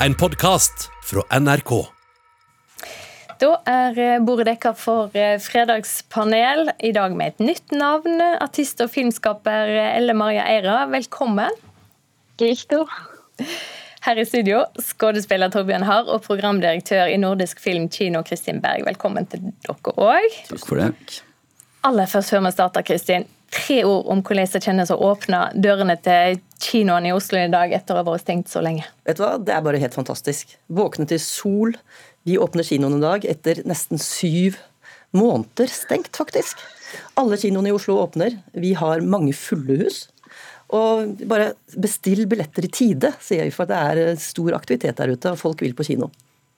en podkast fra NRK. Da er eh, bordet dekka for eh, fredagspanel, i dag med et nytt navn. Artist og filmskaper Elle Maria Eira, velkommen. Riktig. Her i studio, skuespiller Torbjørn Harr og programdirektør i Nordisk Film Kino, Kristin Berg. Velkommen til dere òg. Takk for det. Aller først før vi starter, Kristin. Tre ord om hvordan det kjennes å åpne dørene til kinoene i Oslo i dag etter å ha vært stengt så lenge. Vet du hva, Det er bare helt fantastisk. Våkne til sol. Vi åpner kinoen i dag etter nesten syv måneder stengt, faktisk. Alle kinoene i Oslo åpner. Vi har mange fulle hus. Og bare bestill billetter i tide, sier vi, for det er stor aktivitet der ute, og folk vil på kino.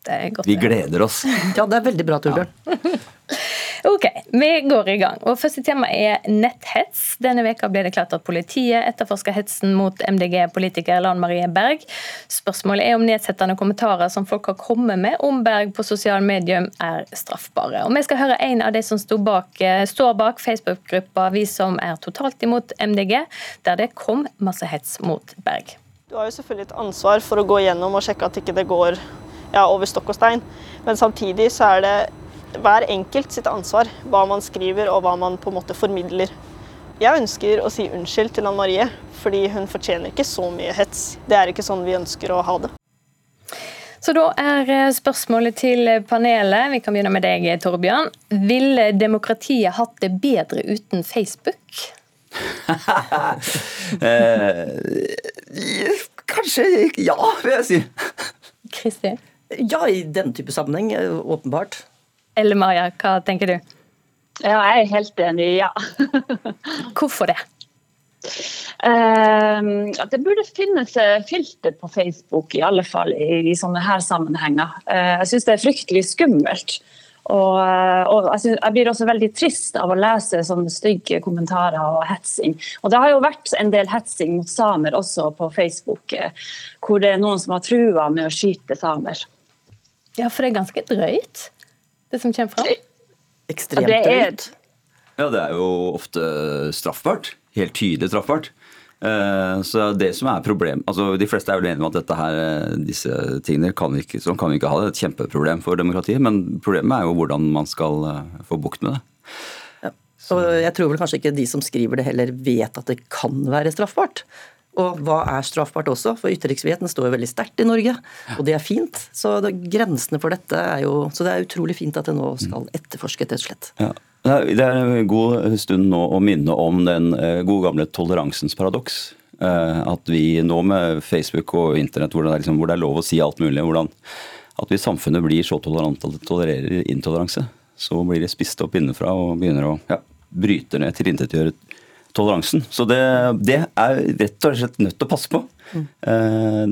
Det er godt. Vi gleder oss. Ja, det er veldig bra, Torbjørn. Ok, vi går i gang. Og Første tema er netthets. Denne veka ble det klart at politiet etterforsker hetsen mot MDG-politiker Lan Marie Berg. Spørsmålet er om nedsettende kommentarer som folk har kommet med om Berg på sosiale medier, er straffbare. Og Vi skal høre en av de som bak, eh, står bak Facebook-gruppa Vi som er totalt imot MDG, der det kom masse hets mot Berg. Du har jo selvfølgelig et ansvar for å gå gjennom og sjekke at ikke det går ja, over stokk og stein, men samtidig så er det hver enkelt sitt ansvar hva man skriver og hva man på en måte formidler. Jeg ønsker å si unnskyld til Ann Marie, fordi hun fortjener ikke så mye hets. Det er ikke sånn vi ønsker å ha det. Så da er eh, spørsmålet til panelet, vi kan begynne med deg Torbjørn. Ville demokratiet hatt det bedre uten Facebook? eh, kanskje ja, vil jeg si. Kristin? Ja, i denne type sammenheng, åpenbart. Elle Maria, hva tenker du? Ja, jeg er helt enig, ja. Hvorfor det? Uh, det burde finnes eh, filter på Facebook, i alle fall i, i sånne her sammenhenger. Uh, jeg syns det er fryktelig skummelt. Og, eh, og jeg, synes, jeg, blir også veldig trist av å lese sånne stygge kommentarer og hetsing. Og det har jo vært en del hetsing mot samer også på Facebook, hvor det er noen som har trua med å skyte samer. Ja, for det er ganske drøyt? Det som kommer fram? Ekstremt drøyt. Ja, det er jo ofte straffbart. Helt tydelig straffbart. Eh, så det som er problem, altså De fleste er vel enige om at dette her, eh, disse tingene kan vi ikke, sånn kan vi ikke ha. Det er et kjempeproblem for demokratiet. Men problemet er jo hvordan man skal eh, få bukt med det. Ja. Og jeg tror vel kanskje ikke de som skriver det heller vet at det kan være straffbart. Og hva er straffbart også? For ytringsfriheten står jo veldig sterkt i Norge, og det er fint. Så det, grensene for dette er jo Så det er utrolig fint at det nå skal etterforske, rett og slett. Ja. Det er en god stund nå å minne om den eh, gode gamle toleransens paradoks. Eh, at vi nå med Facebook og internett, hvor det, er, liksom, hvor det er lov å si alt mulig, hvordan at vi i samfunnet blir så tolerante at det tolererer intoleranse, så blir det spist opp innenfra og begynner å ja, bryte ned, tilintetgjøre toleransen. Så det, det, er rett og slett nødt til å passe på. Mm.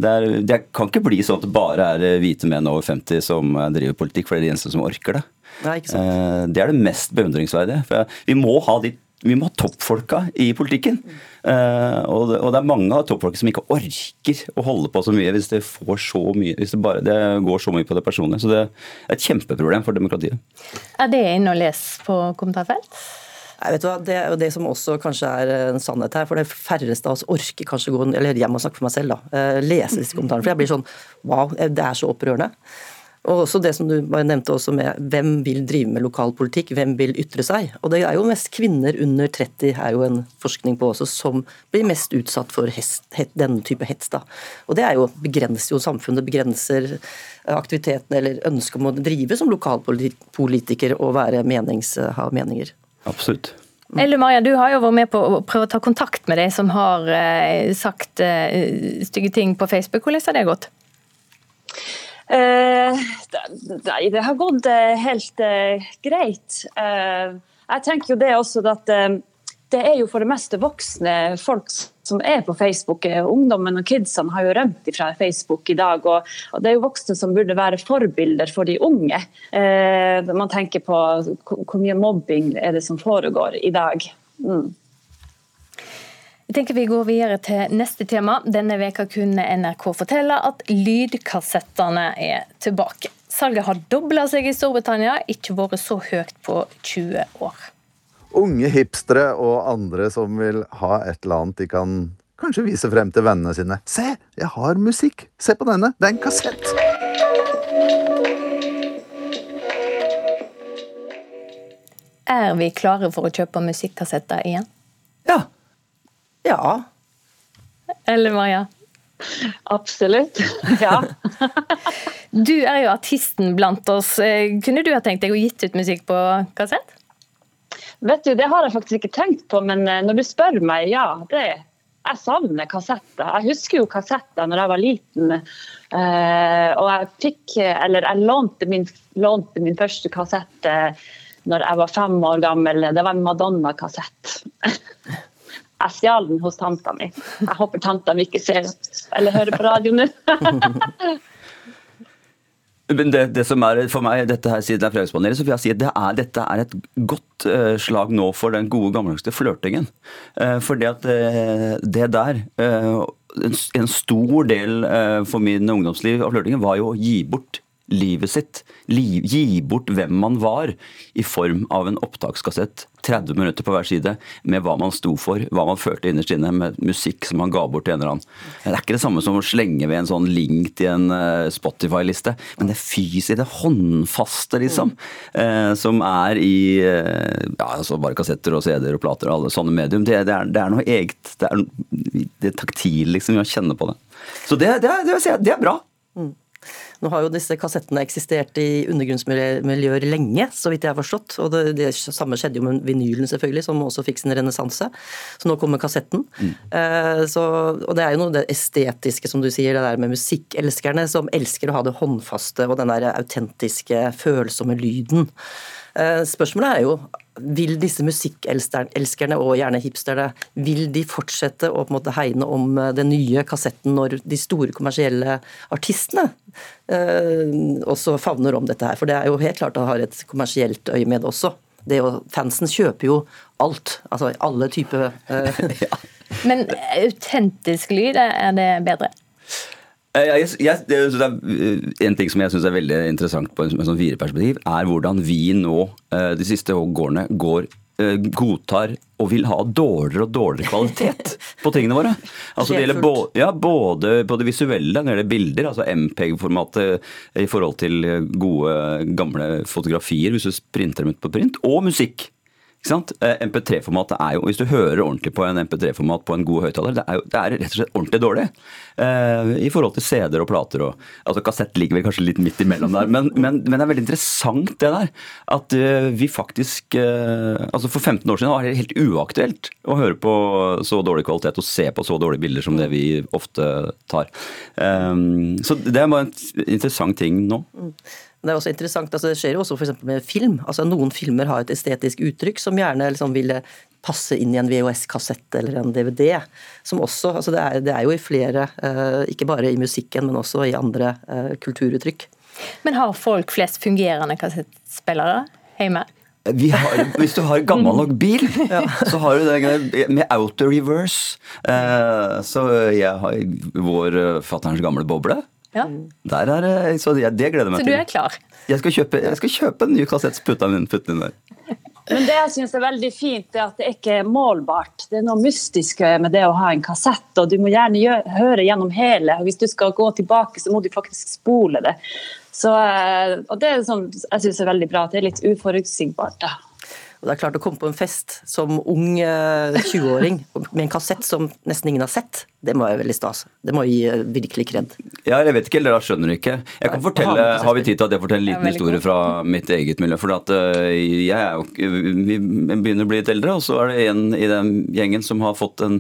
Det, er, det, kan ikke bli sånn at det bare er eh, hvite menn over 50 som eh, driver politikk, for det er de eneste som orker det. Det er, det er det mest beundringsverdige. For vi må ha de vi må ha toppfolka i politikken. Uh, og, det, og, det, er mange av toppfolka som ikke orker å holde på så mye hvis det får så mye, hvis det, bare, det går så mye på det personlige. Så det er et kjempeproblem for demokratiet. Er det inne å lese på kommentarfelt? Nei, vet hva, Det er jo det som også kanskje er en sannhet her. For det færreste av oss orker kanskje gå Eller jeg må snakke for meg selv, da. Eh, lese disse kommentarene. For jeg blir sånn Wow, eh, det er så opprørende. Og også det som du nevnte også med hvem vil drive med lokalpolitikk, hvem vil ytre seg. Og det er jo mest kvinner under 30 er jo en forskning på også, som blir mest utsatt for denne type hets. da. Og det er jo, begrenser jo samfunnet, begrenser aktiviteten eller ønsket om å drive som lokalpolitiker og være menings, ha meninger. Absolutt. Elle Maria, du har jo vært med på å prøve å ta kontakt med de som har eh, sagt eh, stygge ting på Facebook. Hvordan har det gått? Eh, det, det, har gått eh, helt eh, greit. Eh, jeg tenker jo det også at det er jo for det meste voksne folk som er på Facebook. Ungdommen og kidsene har jo rømt fra Facebook i dag. Og, det er jo voksne som burde være forbilder for de unge. Eh, man tenker på hvor mye mobbing er det som foregår i dag. Mm. Jeg tenker Vi går videre til neste tema. Denne veka kunne NRK fortelle at lydkassettene er tilbake. Salget har dobla seg i Storbritannia, ikke vært så høyt på 20 år. Unge hipstere og andre som vil ha et eller annet de kan kanskje vise frem til vennene sine. Se, jeg har musikk! Se på denne, det er en kassett! Er vi klare for å kjøpe musikkassetter igjen? Ja. Ja. Eller Maja? Absolutt. Ja. Du er jo artisten blant oss. Eh, Kunne du ha tenkt deg å gitt ut musikk på kassett? Vet du, Det har jeg faktisk ikke tenkt på, men eh, når du spør meg, ja. det Jeg savner kassetter. Jeg husker jo kassetter når jeg var liten. eh, og jeg fikk, eller jeg lånte min, lånte min første kassett eh, når jeg var fem år gammel. Det var en Madonna-kassett. Jeg stjal den hos tanta mi. Jeg håper tanta mi ikke ser eller hører på radio nå. Det, det som er for meg, dette her siden er så vil jeg si at det er, dette er et godt uh, slag nå for den gode gammeldagse flørtingen. Uh, for det at uh, det der en, en stor del for min ungdomsliv av flørtingen var jo å gi bort livet sitt. Li, gi bort hvem man var, i form av en opptakskassett. 30 minutter på hver side med hva man sto for, hva man følte innerst inne, med musikk som man ga bort til en eller annen. Det er ikke det samme som å slenge ved en sånn link til en uh, Spotify-liste, men det fysiske, det håndfaste, liksom. Uh, som er i uh, ja, altså bare kassetter og CD-er og plater og alle sånne medium. Det, det, er, det er, noe eget. Det er, det er taktil, liksom, å kjenne på det. Så det, det, det, si, det er bra. Nå har jo disse kassettene eksistert i undergrunnsmiljøer lenge, så vidt jeg har forstått. Og det, det samme skjedde jo med vinylen, selvfølgelig, som også fikk sin renessanse. Så nå kommer kassetten. Mm. Uh, så, og det er jo noe det estetiske, som du sier, det der med musikkelskerne som elsker å ha det håndfaste og den der autentiske, følsomme lyden. Eh, spørsmålet er jo vil disse musikkelskerne og gjerne hipsterne vil de fortsette å på en måte hegne om eh, den nye kassetten når de store kommersielle artistene eh, også favner om dette her? For det er jo helt klart å ha et kommersielt øye med det også. Det jo, fansen kjøper jo alt. Altså alle typer eh. ja. Men autentisk lyd, er det bedre? Eh, jeg, jeg, det er eh, En ting som jeg syns er veldig interessant på en sånn vireperspektiv, er hvordan vi nå eh, de siste årene går godtar og vil ha dårligere og dårligere kvalitet på tingene våre. Altså det gjelder både, ja, både på det visuelle, når det gjelder bilder, altså MPEG-formatet i forhold til gode, gamle fotografier, hvis du printer dem ut på print, og musikk. Eh, MP3-formatet er jo, Hvis du hører ordentlig på en MP3-format på en god høyttaler, det, det, er rett og slett ordentlig dårlig. Eh, I forhold til CD-er og plater. Og, altså Kassett ligger vel kanskje litt midt imellom der. Men, men, men det er veldig interessant det der. At uh, vi faktisk uh, altså For 15 år siden var det helt uaktuelt å høre på så dårlig kvalitet og se på så dårlige bilder som det vi ofte tar. Um, så det er bare en interessant ting nå. Det er også interessant, altså det skjer jo også f.eks. med film. altså Noen filmer har et estetisk uttrykk som gjerne liksom ville passe inn i en VHS-kassett eller en DVD. som også, altså det er, det er jo i flere, uh, ikke bare i musikken, men også i andre uh, kulturuttrykk. Men har folk flest fungerende kassettspillere hjemme? Har, hvis du har gammel nok bil, ja. så har du det med auto reverse. Uh, så jeg har vår fatterns gamle boble. Ja. Der er det, så det, det gleder jeg meg til. Så du er klar? Jeg skal kjøpe, jeg skal kjøpe en ny kassett, putte den inn der. Men det jeg synes er veldig fint, er at det ikke er målbart. Det er noe mystisk med det å ha en kassett, og du må gjerne gjøre, høre gjennom hele. og Hvis du skal gå tilbake, så må du faktisk spole det. Så, eh, og Det er sånn, jeg syns er veldig bra. Det er litt uforutsigbart. da. Og det er klart Å komme på en fest som ung 20-åring eh, med en kassett som nesten ingen har sett, det må være veldig stas. Det må gi eh, virkelig kred. Ja, jeg vet ikke, eller da skjønner du ikke. Jeg kan fortelle, Har vi tid til at jeg forteller en liten historie fra mitt eget miljø? For at eh, jeg er jo, vi begynner å bli litt eldre, og så er det en i den gjengen som har fått en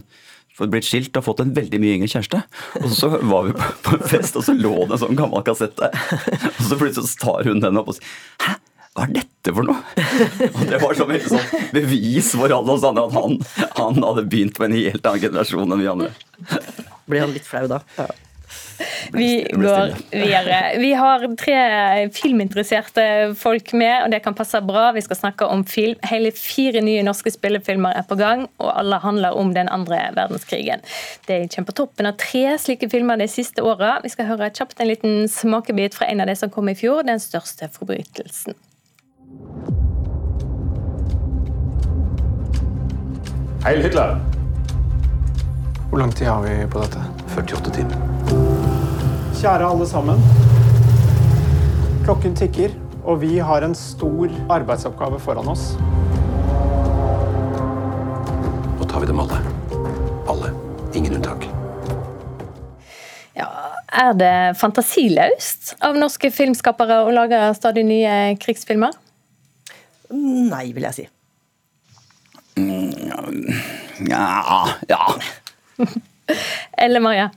blitt skilt og fått en veldig mye yngre kjæreste. Og så var vi på en fest, og så lå det en sånn gammel kassett der. Og så plutselig tar hun den opp og sier Hæ? Hva er dette for noe? Og Det var som et sånn bevis for alle oss andre at han, han, hadde begynt på en helt annen generasjon enn vi andre. Blir han litt flau da? Ja. Vi går videre. Vi har tre filminteresserte folk med, og det kan passe bra. Vi skal snakke om film. Hele fire nye norske spillefilmer er på gang, og alle handler om den andre verdenskrigen. Det kommer på toppen av tre slike filmer de siste åra. Vi skal høre kjapt en liten smakebit fra en av de som kom i fjor, 'Den største forbrytelsen'. Heil Hitler! Hvor lang tid har vi på dette? 48 timer. Kjære alle sammen. Klokken tikker, og vi har en stor arbeidsoppgave foran oss. Nå tar vi dem alle. Alle. Ingen unntak. Ja, er det fantasiløst av norske filmskapere å lage stadig nye krigsfilmer? Nei, vil jeg si. Ja, ja. Eller Maria?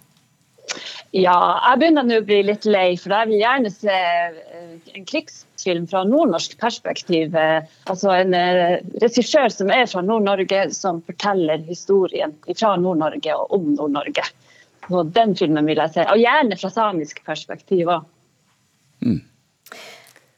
Ja, jeg begynner nå å bli litt lei, for jeg vil gjerne se eh, en krigsfilm fra nordnorsk perspektiv. Eh, Altså en eh, regissør som er fra Nord-Norge, som forteller historien fra Nord-Norge og om Nord-Norge. Så Den filmen vil jeg se. Og gjerne fra samisk perspektiv òg.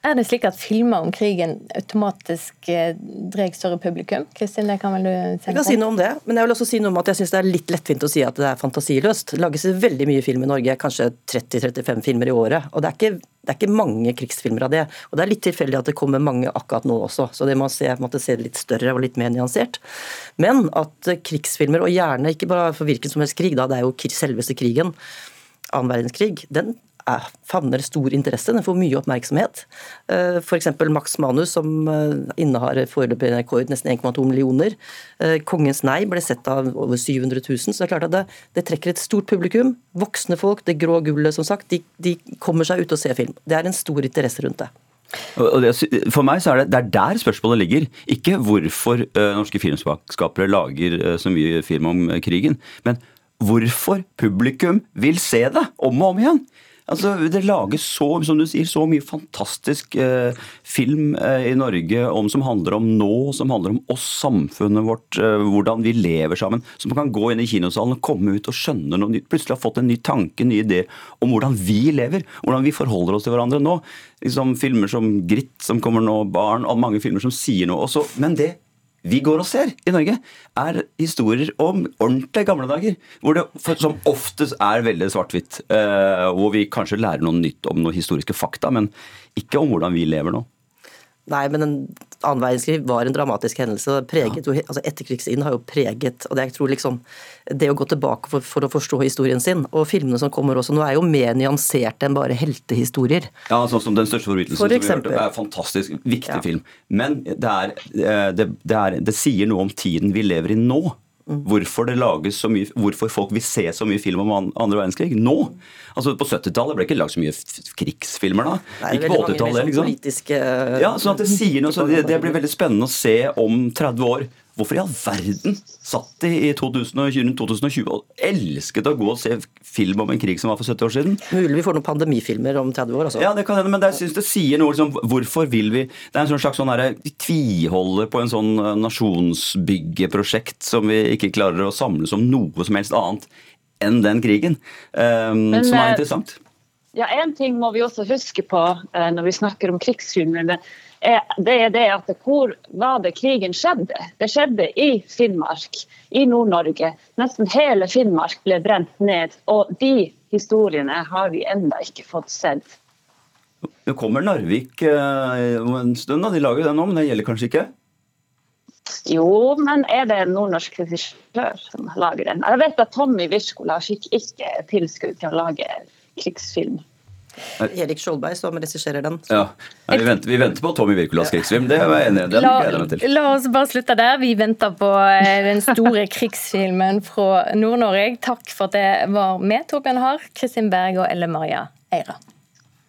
Er det slik at filmer om krigen automatisk eh, drar større publikum? Kristin, det kan vel du Jeg tenke kan si noe om det, men jeg vil også si noe om at jeg syns det er litt lettvint å si at det er fantasiløst. Det lages veldig mye film i Norge, kanskje 30-35 filmer i året. Og det er, ikke, det er ikke mange krigsfilmer av det. Og det er litt tilfeldig at det kommer mange akkurat nå også, så det må se, måtte se litt større og litt mer nyansert. Men at eh, krigsfilmer, og gjerne ikke bare for hvilken som helst krig, da, det er jo selveste krigen, annen verdenskrig, den er, favner stor interesse, den får mye oppmerksomhet. Eh, F.eks. Max Manus, som eh, innehar foreløpig rekord, nesten 1,2 millioner. Eh, Kongens nei ble sett av over 700 000, så det er klart at det, det trekker et stort publikum. Voksne folk, det grå gullet som sagt, de, de kommer seg ut og ser film. Det er en stor interesse rundt det. For meg så er det, det er der spørsmålet ligger. Ikke hvorfor norske filmskapere lager så mye film om krigen, men hvorfor publikum vil se det om og om igjen. Altså, Det lages så som du sier, så mye fantastisk eh, film eh, i Norge om, som handler om nå, som handler om oss, samfunnet vårt, eh, hvordan vi lever sammen. Som kan gå inn i kinosalen og komme ut og skjønne noe nytt. Plutselig har fått en ny tanke, en ny idé om hvordan vi lever. Hvordan vi forholder oss til hverandre nå. Liksom Filmer som Gritt som kommer nå, Barn, og mange filmer som sier noe. Også, men det vi går og ser i Norge, er historier om ordentlige gamle dager. Hvor det som oftest er veldig svart-hvitt. eh, hvor vi kanskje lærer noe nytt om noen historiske fakta, men ikke om hvordan vi lever nå. Nei, men en annen verdenskrig var en dramatisk hendelse. preget ja. altså Etterkrigstiden har jo preget og det jeg tror liksom, det å gå tilbake for, for å forstå historien sin. Og filmene som kommer også nå, er jo mer nyanserte enn bare heltehistorier. Ja, sånn som Den største forbrytelsen. For som vi hørte, er Fantastisk. Viktig Ja. film. Men det, er, eh, det, det, er, det sier noe om tiden vi lever i nå. Hvorfor det lages så mye, hvorfor folk vil se så mye film om an- andre verdenskrig nå. Altså På 70-tallet ble det ikke lagd så mye krigsfilmer da. Er ikke på 80-tallet. sånn liksom. politiske Ja, sånn at det sier noe, så det, det blir veldig spennende å se om 30 år. Hvorfor i all verden satt de i 2020, 2020 og elsket å gå og se film om en krig som var for 70 år siden? Mulig vi får noen pandemifilmer om 30 år. Altså. Ja, det kan hende, men det, jeg synes det sier noe liksom, Hvorfor vil vi Det er en sånn slags sånn herre De tviholder på en sånn eh, nasjonsbyggeprosjekt som vi ikke klarer å samles om noe som helst annet enn den krigen. um, Men, som er eh, interessant. Ja, En ting må vi også huske på eh, når vi snakker om krigsfilmer. er- Det er det at hvor var det krigen skjedde? Det skjedde i Finnmark, i Nord-Norge. Nesten hele Finnmark ble brent ned. Og de historiene har vi ennå ikke fått sett. Nå kommer Narvik eh, en stund. da, De lager den nå, men det gjelder kanskje ikke? Jo, men er det en nordnorsk regissør som lager den? Jeg vet at Tommy Wirskola fikk ikke tilskudd til å lage krigsfilm. Erik Skjoldberg som regisserer den. Ja. Nei, vi, venter, vi venter på Tommy Wirkolas krigsfilm. Det er jeg enig i. La, la oss bare slutte der. Vi venter på eh, den store krigsfilmen fra Nord-Norge. Takk for at det var med, Torbjørn Haar, Kristin Berg og Elle Maria Eira.